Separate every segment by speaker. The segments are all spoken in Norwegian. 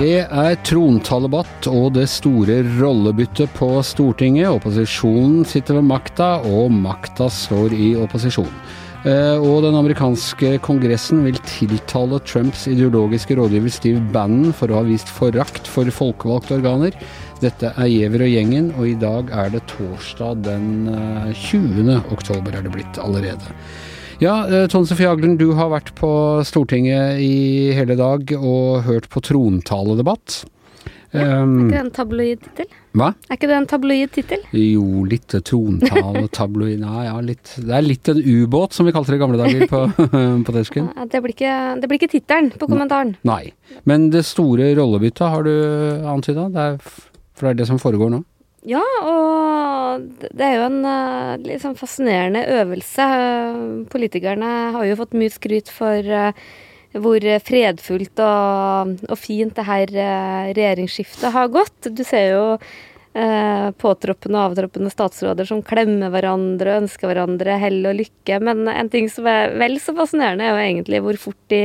Speaker 1: Det er trontaledebatt og det store rollebyttet på Stortinget. Opposisjonen sitter ved makta, og makta står i opposisjon. Eh, Og den amerikanske kongressen vil tiltale Trumps ideologiske rådgiver Steve Bannon for å ha vist forakt for folkevalgte organer. Dette er Giæver og gjengen, og i dag er det torsdag den eh, 20. oktober er det blitt allerede. Ja, eh, Tone Sofie Aglen, du har vært på Stortinget i hele dag og hørt på trontaledebatt.
Speaker 2: Er
Speaker 1: Um,
Speaker 2: ikke det en tabloid tittel?
Speaker 1: hva?
Speaker 2: Er ikke det en tabloid tittel?
Speaker 1: Jo, litt trontale, tabloid ja, ja, litt Det er litt en ubåt, som vi kalte det i gamle dager på, på desken.
Speaker 2: Ja, Det blir ikke, det blir ikke tittelen på kommentaren.
Speaker 1: Nei. Men det store rollebyttet har du antyda? Det for det er det som foregår nå?
Speaker 2: Ja, og det er jo en eh, litt sånn fascinerende øvelse. Politikerne har jo fått mye skryt for eh, hvor fredfullt og, og fint det her eh, regjeringsskiftet har gått. Du ser jo eh, påtroppende og avtroppende statsråder som klemmer hverandre og ønsker hverandre hell og lykke. Men en ting som er vel så fascinerende, er jo egentlig hvor fort de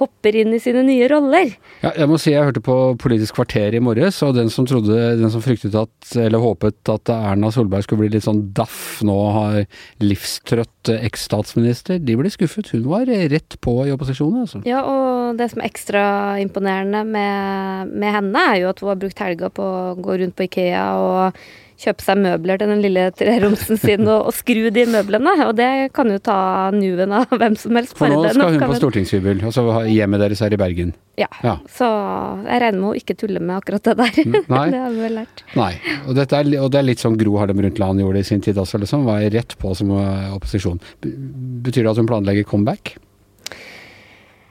Speaker 2: hopper inn i sine nye roller.
Speaker 1: Ja, jeg må si jeg hørte på Politisk kvarter i morges, og den som trodde, den som fryktet at, eller håpet at Erna Solberg skulle bli litt sånn daff, nå har livstrøtt eks-statsminister, de ble skuffet. Hun var rett på i opposisjonen, altså.
Speaker 2: Ja, og det som er ekstra imponerende med, med henne, er jo at hun har brukt helga på å gå rundt på Ikea og kjøpe seg møbler til den lille treromsen sin og, og skru de møblene. Og det kan jo ta nuen av hvem som helst.
Speaker 1: For nå skal hun på stortingshybel, og så hjemmet deres er i Bergen.
Speaker 2: Ja.
Speaker 1: Ja.
Speaker 2: Så jeg regner med hun ikke tuller med akkurat det der.
Speaker 1: nei.
Speaker 2: det har vi vel lært.
Speaker 1: Nei, og, er, og det er litt sånn Gro Harlem Brundtland gjorde i sin tid også, liksom. Var rett på som eh, opposisjon. Betyr det at hun planlegger comeback?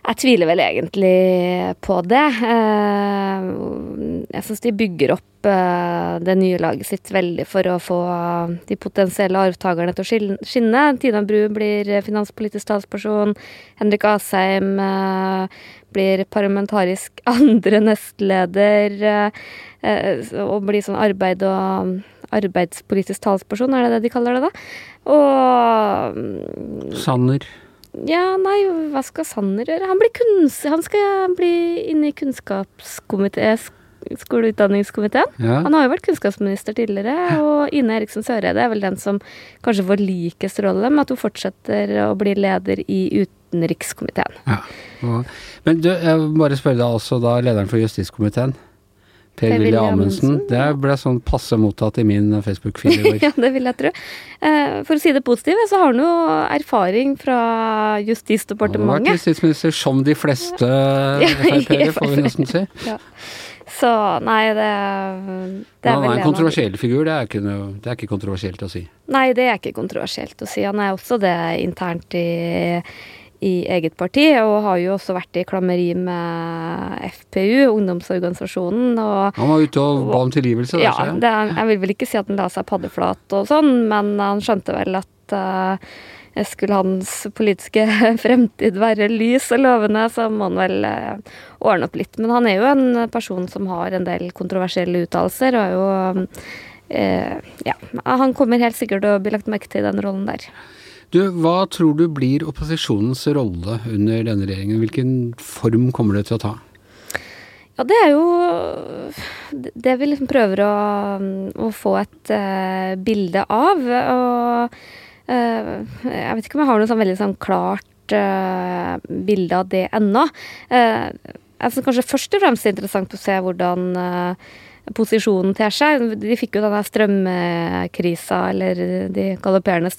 Speaker 2: Jeg tviler vel egentlig på det. Eh, Jeg syns de bygger opp eh, det nye laget sitt veldig for å få de potensielle arvtakerne til å skinne. Tina Bru blir finanspolitisk talsperson. Henrik Asheim eh, blir parlamentarisk andre nestleder. Og blir sånn arbeid og arbeidspolitisk talsperson, er det det de kaller det da? Og mm,
Speaker 1: Sanner.
Speaker 2: Ja, nei, hva skal Sanner gjøre? Han, blir kunst, han skal bli inne i kunnskapskomiteen, skoleutdanningskomiteen.
Speaker 1: Ja.
Speaker 2: Han har jo vært kunnskapsminister tidligere, og Ine Eriksen Søreide er vel den som kanskje får likest rolle, med at hun fortsetter å bli leder i utenrikskomiteen.
Speaker 1: ja. Men du, jeg må bare spørre deg også da lederen for justiskomiteen. Per-Willy Amundsen. Det ble sånn passe mottatt i min Facebook-feed i
Speaker 2: ja, det vil jeg tro. Eh, For å si det positive, så har han jo erfaring fra Justisdepartementet.
Speaker 1: Han har vært justisminister som de fleste
Speaker 2: i
Speaker 1: Frp-ere, får vi nesten si.
Speaker 2: Ja. Så nei, det, det er
Speaker 1: han er
Speaker 2: en
Speaker 1: en kontroversiell figur, det er, ikke noe, det er ikke kontroversielt å si.
Speaker 2: Nei, det er ikke kontroversielt å si. Han er også det internt i, i eget parti, og har jo også vært i klammeri med FPU, ungdomsorganisasjonen. og
Speaker 1: Han var ute og ba om tilgivelse. der,
Speaker 2: ja, det, jeg vil vel ikke si at han la seg paddeflat og sånn, men han skjønte vel at uh, skulle hans politiske fremtid være lys og lovende, så må han vel uh, ordne opp litt. Men han er jo en person som har en del kontroversielle uttalelser, og er jo uh, Ja, han kommer helt sikkert til å bli lagt merke til i den rollen der.
Speaker 1: Du, hva tror du blir opposisjonens rolle under denne regjeringen? Hvilken form kommer det til å ta?
Speaker 2: Ja, det er jo det vi liksom prøver å, å få et uh, bilde av. Og uh, jeg vet ikke om jeg har noe sånn veldig sånn klart uh, bilde av det ennå. Uh, jeg synes kanskje først og fremst er interessant å se hvordan posisjonen ter seg. De fikk jo denne strømkrisa, eller de galopperende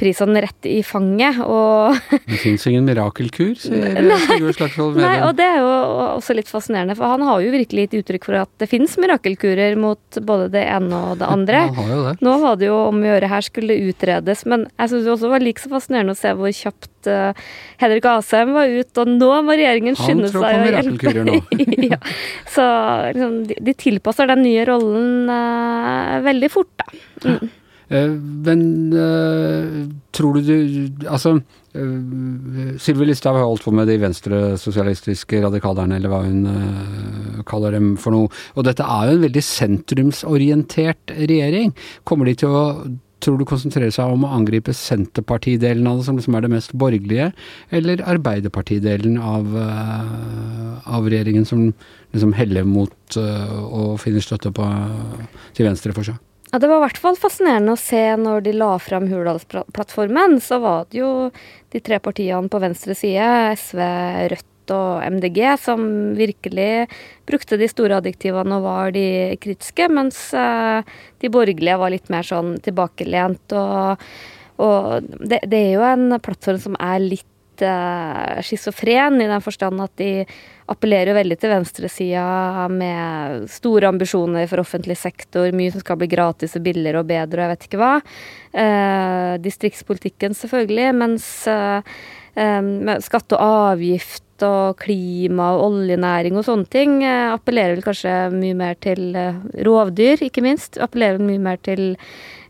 Speaker 2: strømprisene rett i fanget. og
Speaker 1: Det fins ingen mirakelkur, sier Sigurd Slagsvold
Speaker 2: Nei, og det er jo også litt fascinerende, for han har jo virkelig gitt uttrykk for at det finnes mirakelkurer mot både det ene og det andre.
Speaker 1: Han har jo det.
Speaker 2: Nå var det jo om å gjøre her skulle utredes, men jeg syns det også var like så fascinerende å se hvor kjapt uh, Henrik Asheim var ute, og nå må regjeringen
Speaker 1: Han
Speaker 2: skynde
Speaker 1: tror
Speaker 2: seg
Speaker 1: på mirakelkurer nå.
Speaker 2: ja. Så liksom, de, de tilpasser den nye rollen uh, veldig fort, da. Mm.
Speaker 1: Eh, men eh, tror du du Altså, uh, Sylvi Listhaug har holdt på med de venstresosialistiske radikalerne, eller hva hun eh, kaller dem for noe. Og dette er jo en veldig sentrumsorientert regjering. Kommer de til å tror du konsentrerer seg om å angripe Senterpartidelen av det, som liksom er det mest borgerlige, eller Arbeiderpartidelen av, av regjeringen, som liksom heller mot å finne støtte på, til venstre for seg?
Speaker 2: Ja, Det var i hvert fall fascinerende å se når de la fram Hurdalsplattformen. Så var det jo de tre partiene på venstre side, SV, Rødt og MDG, som virkelig brukte de store adjektivene og var de kritiske, mens uh, de borgerlige var litt mer sånn tilbakelent. Og, og det, det, er jo en plattform som er litt uh, schizofren, i den forstand at de appellerer veldig til venstresida med store ambisjoner for offentlig sektor, mye som skal bli gratis og billigere og bedre og jeg vet ikke hva. Uh, distriktspolitikken selvfølgelig, mens eh, skatte og avgift og klima og oljenæring og sånne ting appellerer vel kanskje mye mer til rovdyr, ikke minst. Appellerer mye mer til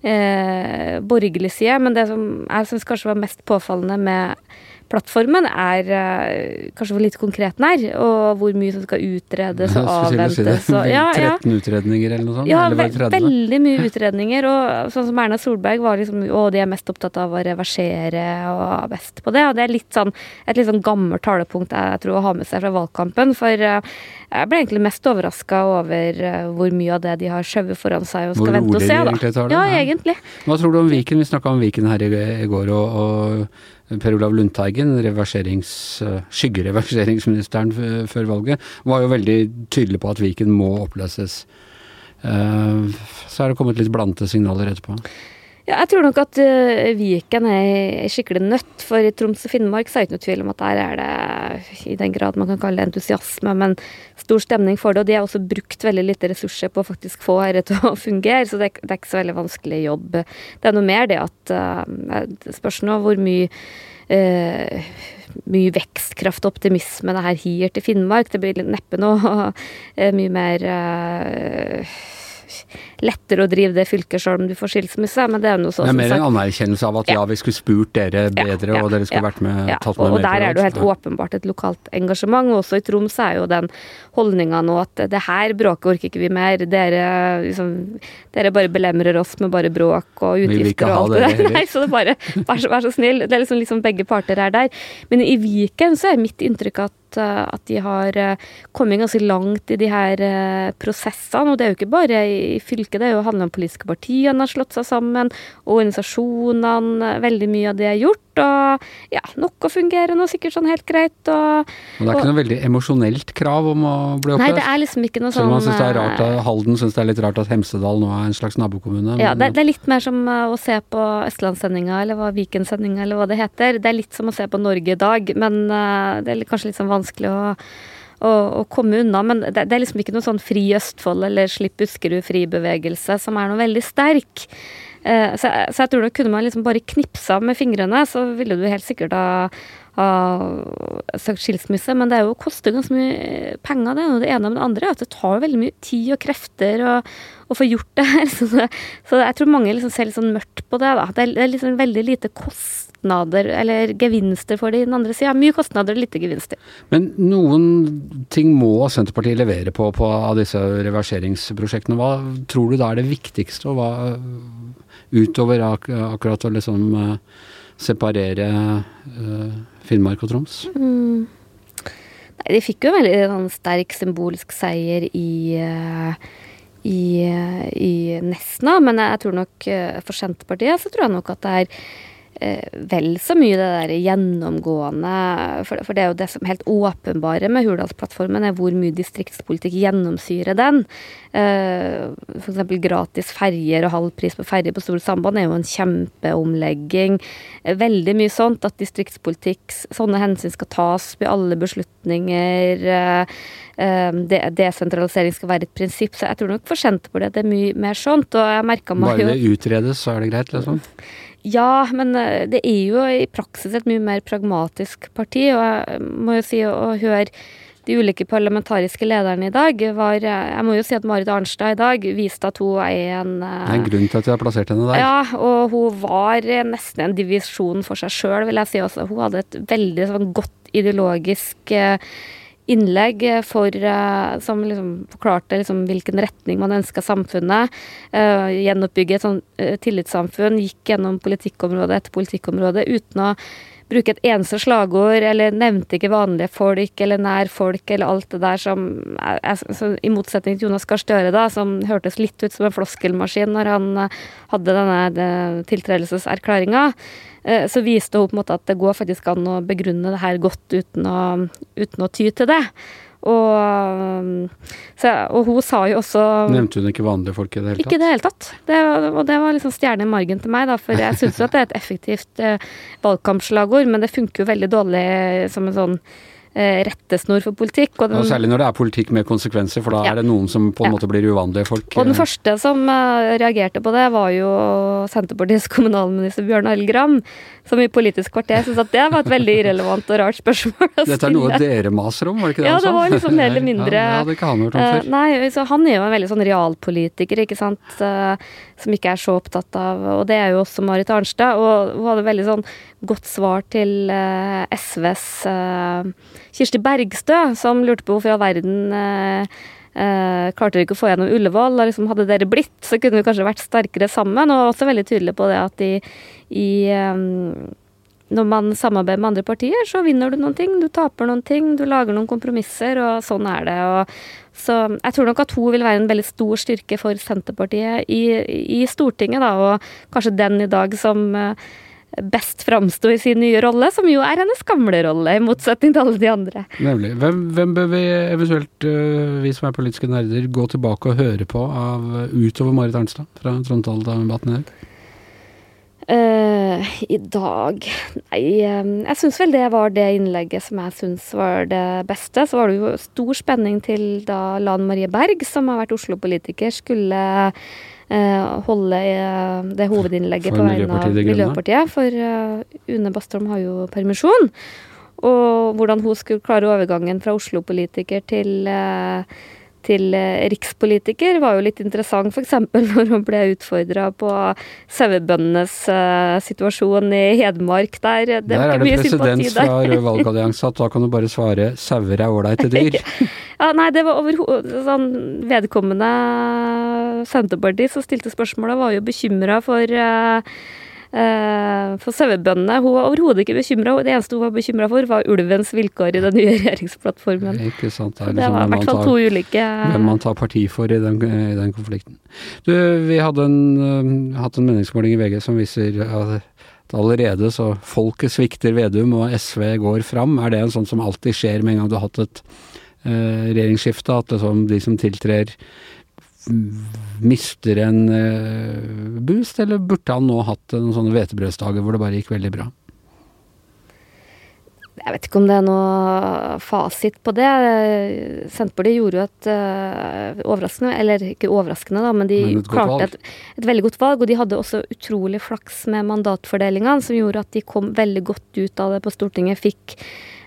Speaker 2: eh, borgerlig side. Men det som jeg syns kanskje var mest påfallende med plattformen er uh, kanskje hvor lite konkret den er, og hvor mye som skal utredes og avventes.
Speaker 1: Si ja, 13 utredninger eller noe sånt?
Speaker 2: Ja, ve veldig mye utredninger. Og sånn som Erna Solberg var liksom Å, de er mest opptatt av å reversere og er best på det. Og det er litt sånn, et litt sånn gammelt talepunkt jeg tror å ha med seg fra valgkampen. For uh, jeg ble egentlig mest overraska over uh, hvor mye av det de har skjøvet foran seg og skal vente og se.
Speaker 1: De egentlig tar det? Ja,
Speaker 2: egentlig.
Speaker 1: Hva tror du om Viken? Vi snakka om Viken her i, i går. og, og Per Olav Lundteigen, eh, skyggereverseringsministeren før valget, var jo veldig tydelig på at Viken må oppløses. Eh, så er det kommet litt blandede signaler etterpå.
Speaker 2: Ja, jeg tror nok at uh, Viken er skikkelig nødt, for i Troms og Finnmark så er det ikke noe tvil om at der er det, i den grad man kan kalle det entusiasme, men stor stemning for det. Og de har også brukt veldig lite ressurser på å faktisk få dette til å fungere, så det, det, er ikke så veldig vanskelig jobb. Det er noe mer det at uh, Det spørs nå hvor mye uh, mye vekstkraft og optimisme det her gir til Finnmark. Det blir neppe noe mye mer lettere å drive det fylket sjøl om du får skilsmisse, men det er noe sånn
Speaker 1: Det er mer en anerkjennelse av at ja, vi skulle spurt dere bedre, og dere skulle vært med, tatt med
Speaker 2: og, og der er det jo helt åpenbart et lokalt engasjement. Og også i Troms er jo den holdninga nå at det her bråket orker ikke vi mer. Dere, liksom, dere bare belemrer oss med bare bråk og utgifter og alt det der. Nei, så det bare Vær så, vær så snill. Det er liksom, liksom begge parter er der. Men i Viken så er mitt inntrykk at Eh, at de har eh, kommet ganske langt i de her eh, prosessene. Og det er jo ikke bare i fylket, det er jo handler om politiske partiene har slått seg sammen, og organisasjonene, veldig mye av det er gjort. Og ja, noe fungerer nå sikkert sånn helt greit. Og,
Speaker 1: og det er ikke noe veldig emosjonelt krav om å bli oppløst?
Speaker 2: Nei, det er liksom ikke noe sånn
Speaker 1: Selv om man synes det er rart at Halden syns det er litt rart at Hemsedal nå er en slags nabokommune.
Speaker 2: Ja, det, det, er litt mer som å se på Østlandssendinga eller hva Vikensendinga eller hva det heter. Det er litt som å se på Norge i dag, men det er kanskje litt sånn vanskelig å, å, å komme unna. Men det, det, er liksom ikke noe sånn Fri Østfold eller Slipp Buskerud-fri-bevegelse som er noe veldig sterk. Eh, så, så, jeg tror nok kunne man liksom bare knipsa med fingrene, så ville du helt sikkert ha, ha sagt skilsmisse. Men det er jo koster ganske mye penger, det ene det ene. Men det andre er at det tar veldig mye tid og krefter å, å få gjort det her. Så, så, jeg tror mange liksom ser litt sånn mørkt på det. da. Det er, det er liksom veldig lite kost kostnader eller gevinster for det i den andre sida. Mye kostnader og lite gevinster.
Speaker 1: Men noen ting må Senterpartiet levere på, på av disse reverseringsprosjektene. Hva tror du da er det viktigste, og hva utover ak akkurat å liksom uh, separere uh, Finnmark og Troms?
Speaker 2: Mm. Nei, de fikk jo en veldig sånn, sterk symbolsk seier i uh, i, i Nesna, men jeg tror nok for Senterpartiet så tror jeg nok at det er Eh, vel så mye det der gjennomgående for, for, det er jo det som helt åpenbare med Hurdalsplattformen, er hvor mye distriktspolitikk gjennomsyrer den. Uh, F.eks. gratis ferjer og halv pris på ferjer på store samband er jo en kjempeomlegging. Eh, veldig mye sånt. At distriktspolitikk, sånne hensyn skal tas ved alle beslutninger. Det, desentralisering skal være et prinsipp. Så jeg tror nok for Senterpartiet det er mye mer sånt. og jeg meg
Speaker 1: Bare det utredes, så er det greit, liksom?
Speaker 2: Ja, men eh, det er jo i praksis et mye mer pragmatisk parti. Og jeg må jo si å høre de ulike parlamentariske lederne i dag var Jeg må jo si at Marit Arnstad i dag viste at hun er en
Speaker 1: Det er en grunn til at vi har plassert henne der.
Speaker 2: Ja, og hun var nesten en divisjon for seg sjøl, vil jeg si også. Hun hadde et veldig sånn godt ideologisk eh, innlegg for, som liksom forklarte liksom hvilken retning man ønska samfunnet. Gjenoppbygge et sånn tillitssamfunn. Gikk gjennom politikkområde etter politikkområde uten å bruke et eneste slagord, eller nevnte ikke vanlige folk eller nær folk, eller alt det der som I motsetning til Jonas Gahr Støre, da, som hørtes litt ut som en floskelmaskin når han eh, hadde denne tiltredelseserklæringa, eh, så viste hun på en måte at det går faktisk an å begrunne det her godt uten å, uten å ty til det. Og, så, og, hun sa jo også
Speaker 1: Nevnte hun ikke vanlige folk i det hele
Speaker 2: tatt? Ikke i det hele tatt. Det, og det var liksom stjerne i margen til meg, da, for jeg syns jo at det er et effektivt eh, valgkampslagord, men det funker jo veldig dårlig som en sånn Eh, rettesnor for politikk.
Speaker 1: Og, den, og, Særlig når det er politikk med konsekvenser, for da ja. er det noen som på en ja. måte blir uvanlige folk.
Speaker 2: Og den første som uh, reagerte på det, var jo Senterpartiets kommunalminister Bjørn Arild Gram, som i Politisk kvarter syntes at det var et veldig irrelevant og rart spørsmål
Speaker 1: Dette er noe dere maser om, var det ikke det
Speaker 2: ja, det var liksom mer eller mindre ja,
Speaker 1: Det hadde ikke han hørt om før.
Speaker 2: Nei, så han er jo en veldig sånn realpolitiker, ikke sant. Som ikke er så opptatt av Og det er jo også Marit Arnstad. Og hun hadde veldig sånn godt svar til uh, SVs uh, Kirsti Bergstø, som lurte på hvorfor i all verden uh, klarte dere ikke å få gjennom Ullevål. og liksom Hadde dere blitt, så kunne vi kanskje vært sterkere sammen. Og også veldig tydelig på det at i, i um, når man samarbeider med andre partier, så vinner du noen ting, du taper noen ting, du lager noen kompromisser, og sånn er det. Og så jeg tror nok at hun vil være en veldig stor styrke for Senterpartiet i, i Stortinget, da, og kanskje den i dag som eh, best framsto i sin nye rolle, som jo er hennes gamle rolle, i motsetning til alle de andre.
Speaker 1: Nemlig. Hvem, hvem bør vi eventuelt, eh, vi som er politiske nerder, gå tilbake og høre på av utover Marit Arnstad fra trontaledebatten dag?
Speaker 2: Uh, I dag Nei, um, jeg syns vel det var det innlegget som jeg syns var det beste. Så var det jo stor spenning til da Lan Marie Berg, som har vært Oslo-politiker, skulle uh, holde uh, det hovedinnlegget på vegne av Miljøpartiet. For Une Bastholm har jo permisjon. Og hvordan hun skulle klare overgangen fra Oslo-politiker til til eh, rikspolitiker var jo litt interessant, f.eks. når hun ble utfordra på sauebøndenes uh, situasjon i Hedmark. Der,
Speaker 1: det der er det presedens fra Rød valgallianse at da kan du bare svare 'sauer er ålreite dyr'.
Speaker 2: ja, nei, det var overhodet sånn Vedkommende Senterparti som stilte spørsmålet, var jo bekymra for uh, for sauebøndene hun var overhodet ikke bekymra. Det eneste hun var bekymra for, var ulvens vilkår i den nye regjeringsplattformen.
Speaker 1: Ikke sant.
Speaker 2: Det, er liksom det var i hvert fall to ulike
Speaker 1: Hvem man tar parti for i den, i den konflikten. Du, vi hadde en, uh, hatt en meningsmåling i VG som viser at allerede så folket svikter Vedum og SV går fram. Er det en sånn som alltid skjer med en gang du har hatt et uh, regjeringsskifte, at liksom de som tiltrer mister en uh, boost, eller burde han nå hatt noen sånne hvetebrødsdager hvor det bare gikk veldig bra?
Speaker 2: Jeg vet ikke om det er noe fasit på det. Senterpartiet gjorde jo et uh, overraskende, eller ikke overraskende, da, men de men klarte et, et, veldig godt valg. Og de hadde også utrolig flaks med mandatfordelingene, som gjorde at de kom veldig godt ut av det på Stortinget. Fikk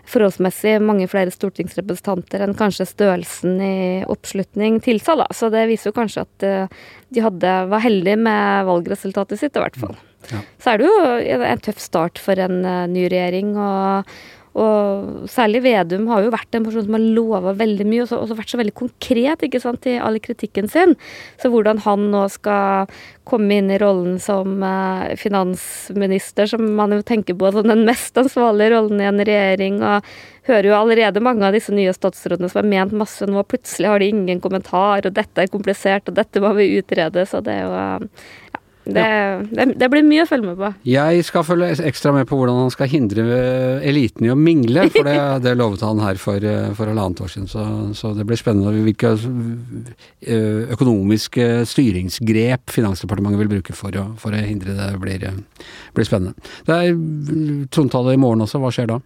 Speaker 2: forholdsmessig mange flere stortingsrepresentanter enn kanskje størrelsen i oppslutning tilsa, da. Så det viser jo kanskje at eh, de hadde, var heldige med valgresultatet sitt, i hvert fall. Ja. Så er det jo en tøff start for en uh, ny regjering. og og særlig Vedum har jo vært en person som har lova veldig mye, og så, også vært så veldig konkret ikke sant, i all kritikken sin. Så hvordan han nå skal komme inn i rollen som eh, finansminister, som man jo tenker på som den mest ansvarlige rollen i en regjering, og hører jo allerede mange av disse nye statsrådene som har ment masse nå, plutselig har de ingen kommentar, og dette er komplisert, og dette må vi utrede, så det er jo ja, det, det, det, blir mye å følge med på.
Speaker 1: Jeg skal følge ekstra med på hvordan han skal hindre eliten i å mingle, for det, det lovet han her for, for halvannet år siden. Så, så, det blir spennende hvilke eh, økonomiske styringsgrep Finansdepartementet vil bruke for å, for å hindre det. blir, blir spennende. Det er trontale i morgen også, hva skjer da?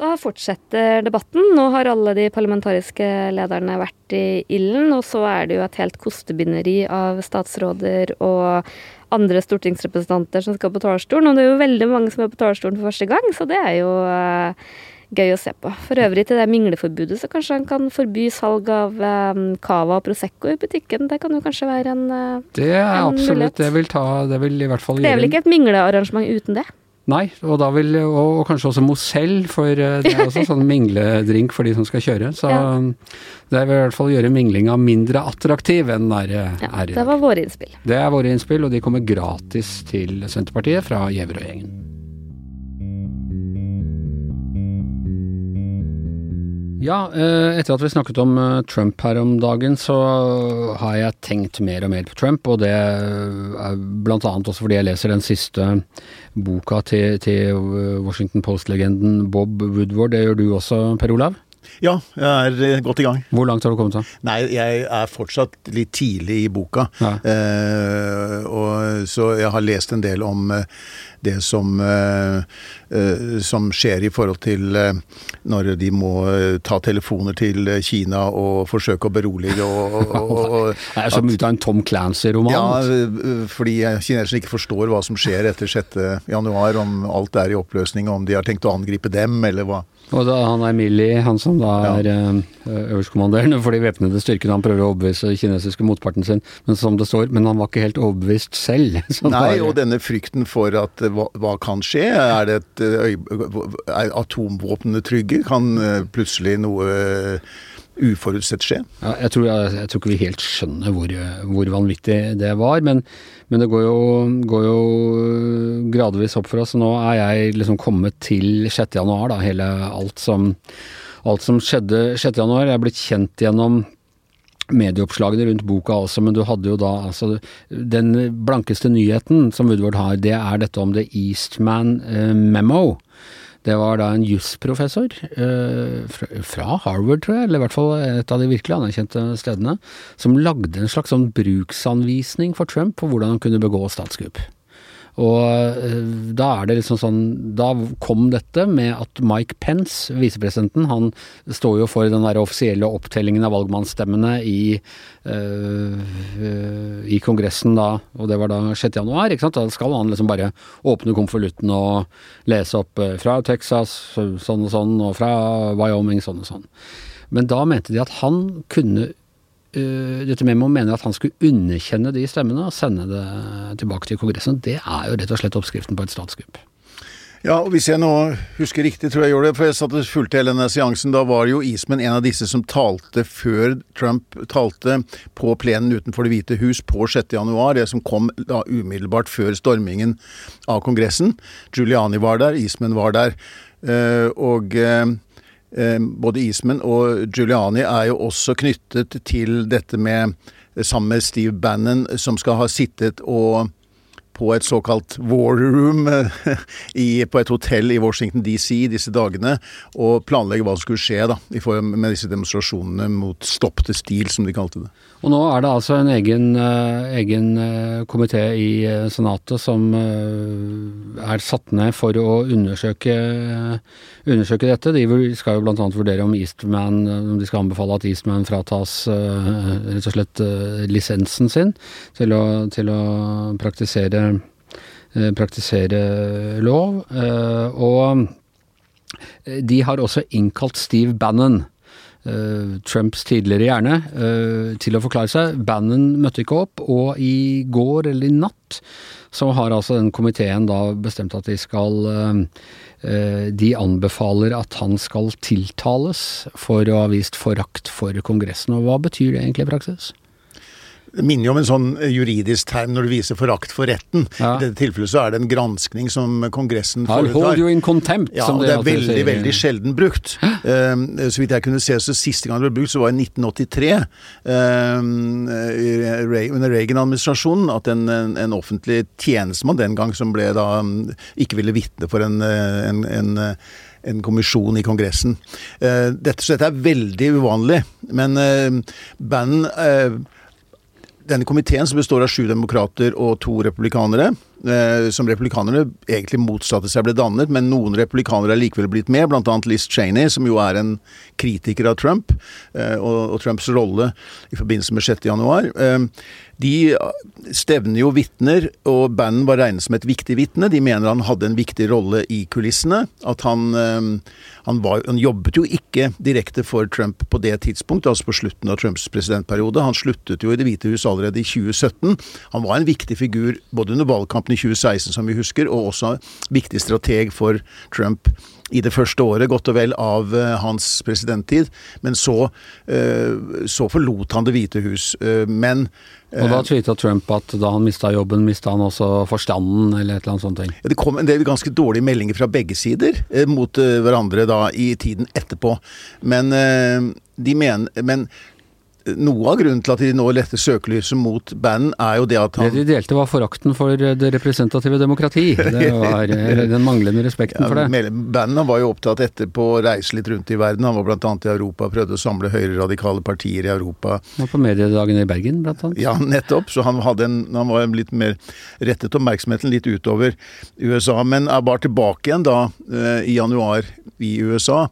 Speaker 2: Da fortsetter debatten. Nå har alle de parlamentariske lederne vært i ilden, og så er det jo et helt kostebinderi av statsråder og andre stortingsrepresentanter som skal på talerstolen. Og det er jo veldig mange som er på talerstolen for første gang, så det er jo uh, gøy å se på. For øvrig til det mingleforbudet, så kanskje han kan forby salg av um, cava og Prosecco i butikken. Det kan jo kanskje være en uh,
Speaker 1: Det er en absolutt. Det vil, ta, det vil i hvert fall gjøre
Speaker 2: Det er vel ikke et minglearrangement uten det?
Speaker 1: Nei, og, da vil, og, og kanskje også Mozell, for det er også sånn mingledrink for de som skal kjøre. Så ja. det vil i hvert fall gjøre minglinga mindre attraktiv enn den er,
Speaker 2: ja, Det var våre innspill.
Speaker 1: Det er våre innspill, og de kommer gratis til Senterpartiet fra Gjevrøy-gjengen. Ja, eh, etter at vi snakket om eh, Trump her om dagen, så har jeg tenkt mer og mer på Trump. Og det er blant annet også fordi jeg leser den siste boka til, til Washington Post-legenden Bob Woodward. Det gjør du også, Per Olav?
Speaker 3: Ja, jeg er eh, godt i gang.
Speaker 1: Hvor langt har du kommet? da?
Speaker 3: Nei, Jeg er fortsatt litt tidlig i boka. Ja. Eh, og, så jeg har lest en del om eh, det som, eh, eh, som skjer i forhold til eh, når de må ta telefoner til Kina og forsøke å berolige og, og,
Speaker 1: og Det er som ut av en Tom Clancy-roman.
Speaker 3: Ja, fordi kineserne ikke forstår hva som skjer etter 6.1, om alt er i oppløsning, om de har tenkt å angripe dem, eller hva.
Speaker 1: Og da, han er Millie, han som da er ja. uh, øverstkommanderende for de væpnede styrkene. Han prøver å overbevise kinesiske motparten sin, men som det står, men han var ikke helt overbevist selv.
Speaker 3: Nei, og denne frykten for at hva, hva kan skje? Er det et er atomvåpnene trygge? Kan plutselig noe uforutsett skje?
Speaker 1: Ja, jeg, tror, jeg, jeg, tror, ikke vi helt skjønner hvor, hvor vanvittig det var. Men, men det går jo, går jo, gradvis opp for oss. Nå er jeg liksom kommet til 6. januar, da. Hele alt som, alt som skjedde 6. januar. Jeg er blitt kjent gjennom medieoppslagene rundt boka også, men du hadde jo da altså Den blankeste nyheten som Woodward har, det er dette om The Eastman uh, Memo. Det var da en jusprofessor eh, fra Harvard, tror jeg, eller i hvert fall et av de virkelig anerkjente stedene, som lagde en slags sånn bruksanvisning for Trump på hvordan han kunne begå statskupp. Og eh, da er det liksom sånn Da kom dette med at Mike Pence, visepresidenten, han står jo for den der offisielle opptellingen av valgmannsstemmene i, øh, i Kongressen da, og det var da 6. januar, ikke sant. Da skal han liksom bare åpne konvolutten og lese opp fra Texas sånn og sånn, og fra Wyoming sånn og sånn. Men da mente de at han kunne uh, dette Memo mener at han skulle underkjenne de stemmene og sende det tilbake til Kongressen. Det er jo rett og slett oppskriften på et statskupp.
Speaker 3: Ja, og hvis jeg nå husker riktig, tror jeg jeg gjorde det, for jeg satt og fulgte hele denne seansen, da var jo Eastman en av disse som talte før Trump talte på plenen utenfor Det hvite hus på 6. januar, det som kom da umiddelbart før stormingen av Kongressen. Giuliani var der, Eastman var der, eh, og eh, både Eastman og Giuliani er jo også knyttet til dette med Sammen med Steve Bannon, som skal ha sittet og på et såkalt war room eh, i, på et hotell i Washington DC disse dagene og planlegge hva som skulle skje da, med disse demonstrasjonene mot stopp til stil, som de kalte det.
Speaker 1: Og nå er det altså en egen, uh, egen uh, komité i uh, Senatet som er satt ned for å undersøke, undersøke dette. De skal jo bl.a. vurdere om Eastman, om de skal anbefale at Eastman fratas rett og slett lisensen sin til å, til å praktisere Eh, praktisere lov. Eh, og de har også innkalt Steve Bannon. Uh, Trumps tidligere hjerne, uh, til å forklare seg. Bannon møtte ikke opp, og i går eller i natt så har altså den komiteen da bestemt at de skal uh, De anbefaler at han skal tiltales for å ha vist forakt for Kongressen. Og hva betyr det egentlig i praksis?
Speaker 3: Det minner jo om en sånn eh, juridisk term når du viser forakt for retten. Ja. I dette tilfellet så er det en granskning som Kongressen
Speaker 1: foretar. Hold you in contempt,
Speaker 3: ja, som det er veldig, sier. veldig sjelden brukt. Uh, så vidt jeg kunne se, så siste gang det ble brukt, så var i 1983. Uh, under Reagan-administrasjonen at en, en, en, offentlig tjenestemann den gang som ble da ikke ville vitne for en, en, en en kommisjon i Kongressen. Dette, så dette er veldig uvanlig. Men uh, Bannon uh, denne komiteen, som består av sju demokrater og to republikanere, som republikanerne egentlig motsatte seg ble dannet, men noen republikanere er likevel blitt med, bl.a. Liz Cheney, som jo er en kritiker av Trump eh, og, Trumps rolle i forbindelse med 6. januar. Eh, de stevner jo vitner, og Bannon var regnet som et viktig vitne. De mener han hadde en viktig rolle i kulissene. At han, eh, han, var, han jobbet jo ikke direkte for Trump på det tidspunktet, altså på slutten av Trumps presidentperiode. Han sluttet jo i Det hvite hus allerede i 2017. Han var en viktig figur både under valgkampen kuppene i 2016, som vi husker, og også viktig strateg for Trump i det første året, godt og vel, av uh, hans presidenttid. Men så, uh, så forlot han Det hvite hus. Uh, men
Speaker 1: og da tvitra Trump at da han mista jobben, mista han også forstanden, eller et eller annet sånt?
Speaker 3: Ja, det kom en del ganske dårlige meldinger fra begge sider mot hverandre da i tiden etterpå. Men de mener Men noe av grunnen til at de nå letter søkelyset mot Bannon, er jo det at han
Speaker 1: Det de delte var forakten for det representative demokrati. Det var den manglende respekten ja, for det.
Speaker 3: Bannon var jo opptatt etterpå å reise litt rundt i verden. Han var bl.a. i Europa prøvde å samle høyreradikale partier i Europa.
Speaker 1: Og på mediedagen i Bergen, annet.
Speaker 3: Ja, nettopp. Så han, hadde en, han var litt mer rettet oppmerksomheten litt utover USA. Men er bare tilbake igjen da eh, i januar i USA.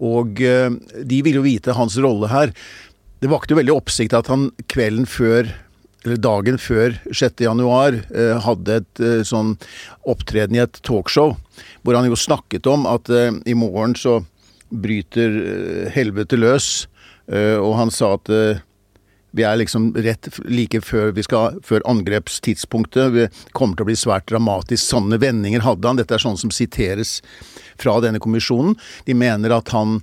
Speaker 3: Og eh, de vil jo vite hans rolle her. Det vakte jo veldig oppsikt at han kvelden før eller dagen før 6. januar eh, hadde et eh, sånn opptreden i et talkshow, hvor han jo snakket om at eh, i morgen så bryter helvete løs, og han sa at vi er liksom rett like før, skal, før angrepstidspunktet. Vi kommer til å bli svært dramatisk. Sanne vendinger hadde han. Dette er sånn som siteres fra denne kommisjonen. De mener at han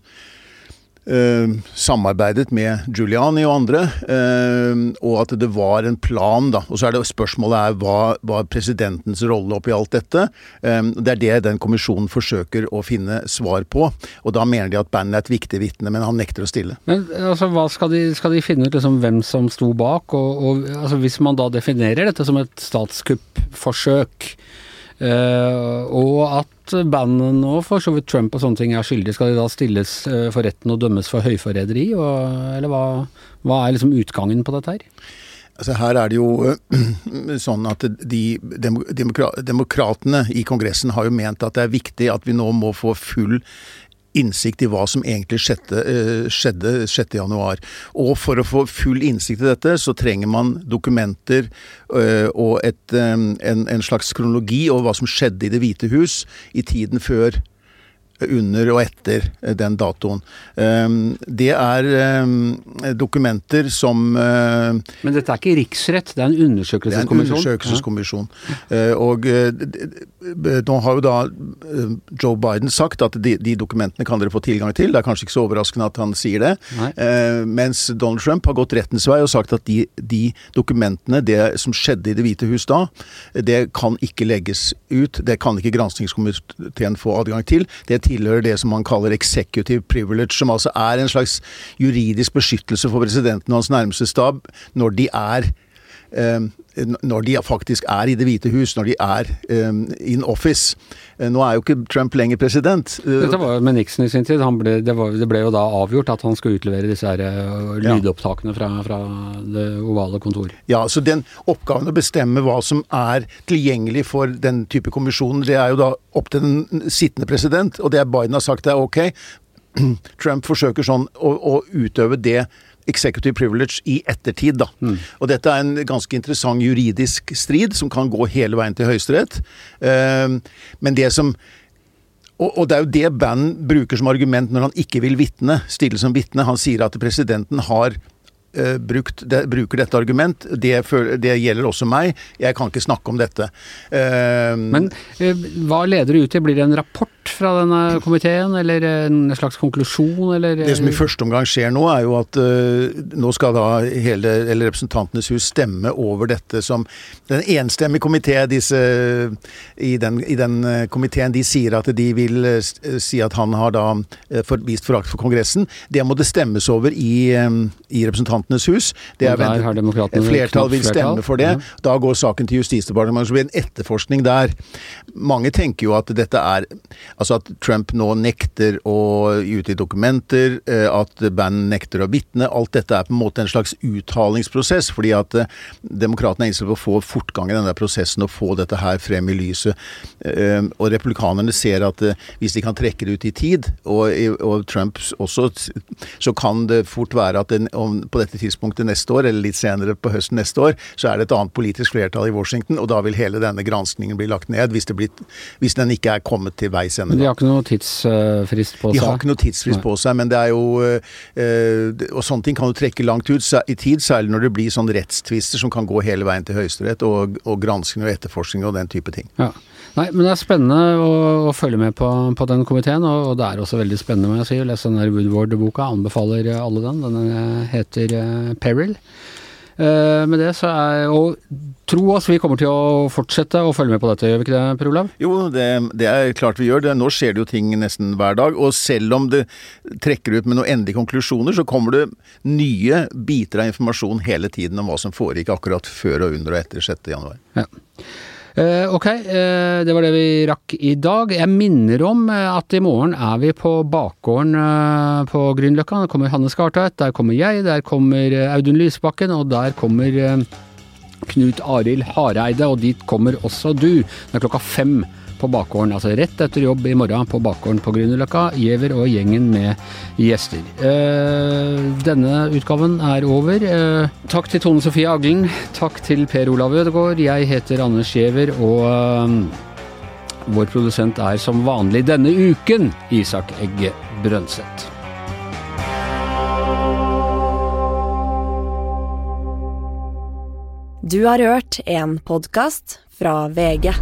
Speaker 3: samarbeidet med Giuliani og andre, uh, og at det var en plan, da. Og så er det spørsmålet er hva var presidentens rolle oppi alt dette? Um, det er det den kommisjonen forsøker å finne svar på. Og da mener de at bandet er et viktig vitne, men han nekter å stille.
Speaker 1: Men altså, hva skal de, skal de finne ut liksom, hvem som sto bak? Og, og altså, hvis man da definerer dette som et statskuppforsøk, og at bandet nå, for så vidt Trump og sånne ting er skyldige, skal de da stilles uh, for retten og dømmes for høyforræderi? Eller hva, hva, er liksom utgangen på dette her?
Speaker 3: Altså Her er det jo uh, sånn at de demokra demokratene i Kongressen har jo ment at det er viktig at vi nå må få full innsikt i hva som egentlig skjedde, eh, skjedde 6.1. Og for å få full innsikt i dette, så trenger man dokumenter eh, og et, eh, en, en slags kronologi over hva som skjedde i Det hvite hus i tiden før under og etter den datoen. Ehm, det er ehm, dokumenter som eh,
Speaker 1: Men dette er ikke riksrett, det er en undersøkelseskommisjon?
Speaker 3: Det er en undersøkelseskommisjon. Eh, og eh, nå har jo da Joe Biden sagt at de, de, dokumentene kan dere få tilgang til. Det er kanskje ikke så overraskende at han sier det. Nei. Mens Donald Trump har gått rettens vei og sagt at de, de dokumentene, det som skjedde i Det hvite hus da, det kan ikke legges ut. Det kan ikke granskingskomiteen få adgang til. Det tilhører det som man kaller executive privilege, som altså er en slags juridisk beskyttelse for presidenten og hans nærmeste stab når de er når de faktisk er i Det hvite hus, når de er um, in office. Nå er jo ikke Trump lenger president.
Speaker 1: Dette var jo med Nixon i sin tid. Ble, det, var, det, ble jo da avgjort at han skulle utlevere disse her, uh, lydopptakene fra, fra, det ovale kontor.
Speaker 3: Ja, så den oppgaven å bestemme hva som er tilgjengelig for den type kommisjon, det er jo da opp til den sittende president, og det Biden har sagt er ok. Trump forsøker sånn å, å utøve det executive privilege i ettertid. Da. Mm. Og dette er en ganske interessant juridisk strid som kan gå hele veien til Høyesterett. Uh, men det som og, og, det er jo det Bannon bruker som argument når han ikke vil vitne, stille som vitne. Han sier at presidenten har uh, brukt, de, bruker dette argument. Det, det, gjelder også meg. Jeg kan ikke snakke om dette.
Speaker 1: Uh, Men uh, hva leder det ut til? Blir det en rapport fra denne komiteen, eller en slags konklusjon, eller
Speaker 3: Det som i første omgang skjer nå, er jo at nå skal da hele, eller Representantenes hus stemme over dette som Den enstemmige komité disse i den, i den komiteen, de sier at de vil si at han har da for, vist forakt for Kongressen. Det må det stemmes over i, i Representantenes hus. Det er
Speaker 1: ventet,
Speaker 3: flertall vil stemme for det. Da går saken til Justisdepartementet, så blir det en etterforskning der. Mange tenker jo at dette er Altså at Trump nå nekter å utgi dokumenter, eh, at Bannon nekter å vitne. Alt dette er på en måte en slags uttalingsprosess, fordi at eh, demokratene er innstilt på å få fortgang i denne prosessen og få dette her frem i lyset. Eh, og republikanerne ser at hvis de kan trekke det ut i tid, og, og Trump også, så kan det fort være at den, på dette dette tidspunktet neste år, eller litt senere på høsten neste år, så er det et annet politisk flertall i Washington, og da vil hele denne granskningen bli lagt ned, hvis, blir, hvis den ikke er kommet til veis ende.
Speaker 1: De har ikke noe tidsfrist på seg?
Speaker 3: De har ikke noe tidsfrist på seg, men det er jo øh, Og sånne ting kan jo trekke langt ut i tid, særlig når det blir sånn rettstvister som kan gå hele veien til Høyesterett, og, og gransking og etterforskning og den type ting.
Speaker 1: Ja. Nei, men det er spennende å, å følge med på, på den komiteen, og, og, det er også veldig spennende, må jeg si, å lese den der Woodward-boka. Anbefaler alle den. Den heter uh, Peril. Uh, med det så er Og tro oss, vi kommer til å fortsette å følge med på dette, gjør vi ikke det, Per Olav?
Speaker 3: Jo, det, det, er klart vi gjør det. Nå skjer det jo ting nesten hver dag. Og selv om det trekker ut med noen endelige konklusjoner, så kommer det nye biter av informasjon hele tiden om hva som foregikk akkurat før og under og etter 6. januar.
Speaker 1: Ja. Uh, ok, uh, det var det vi rakk i dag. Jeg minner om uh, at i morgen er vi på bakgården på Grünerløkka. Der kommer Hanne Skartveit, der kommer jeg, der kommer Audun Lysbakken, og der kommer Knut Arild Hareide, og dit kommer også du. Det er klokka fem på bakgården. Altså rett etter jobb i morgen på bakgården på Grünerløkka. Giæver og gjengen med gjester. Eh, denne utgaven er over. Eh, takk til Tone Sofie Aglen. Takk til Per Olav Ødegaard. Jeg heter Anders Giæver, og eh, vår produsent er som vanlig denne uken Isak Egge Brønseth.
Speaker 4: Du har hørt en podkast fra VG.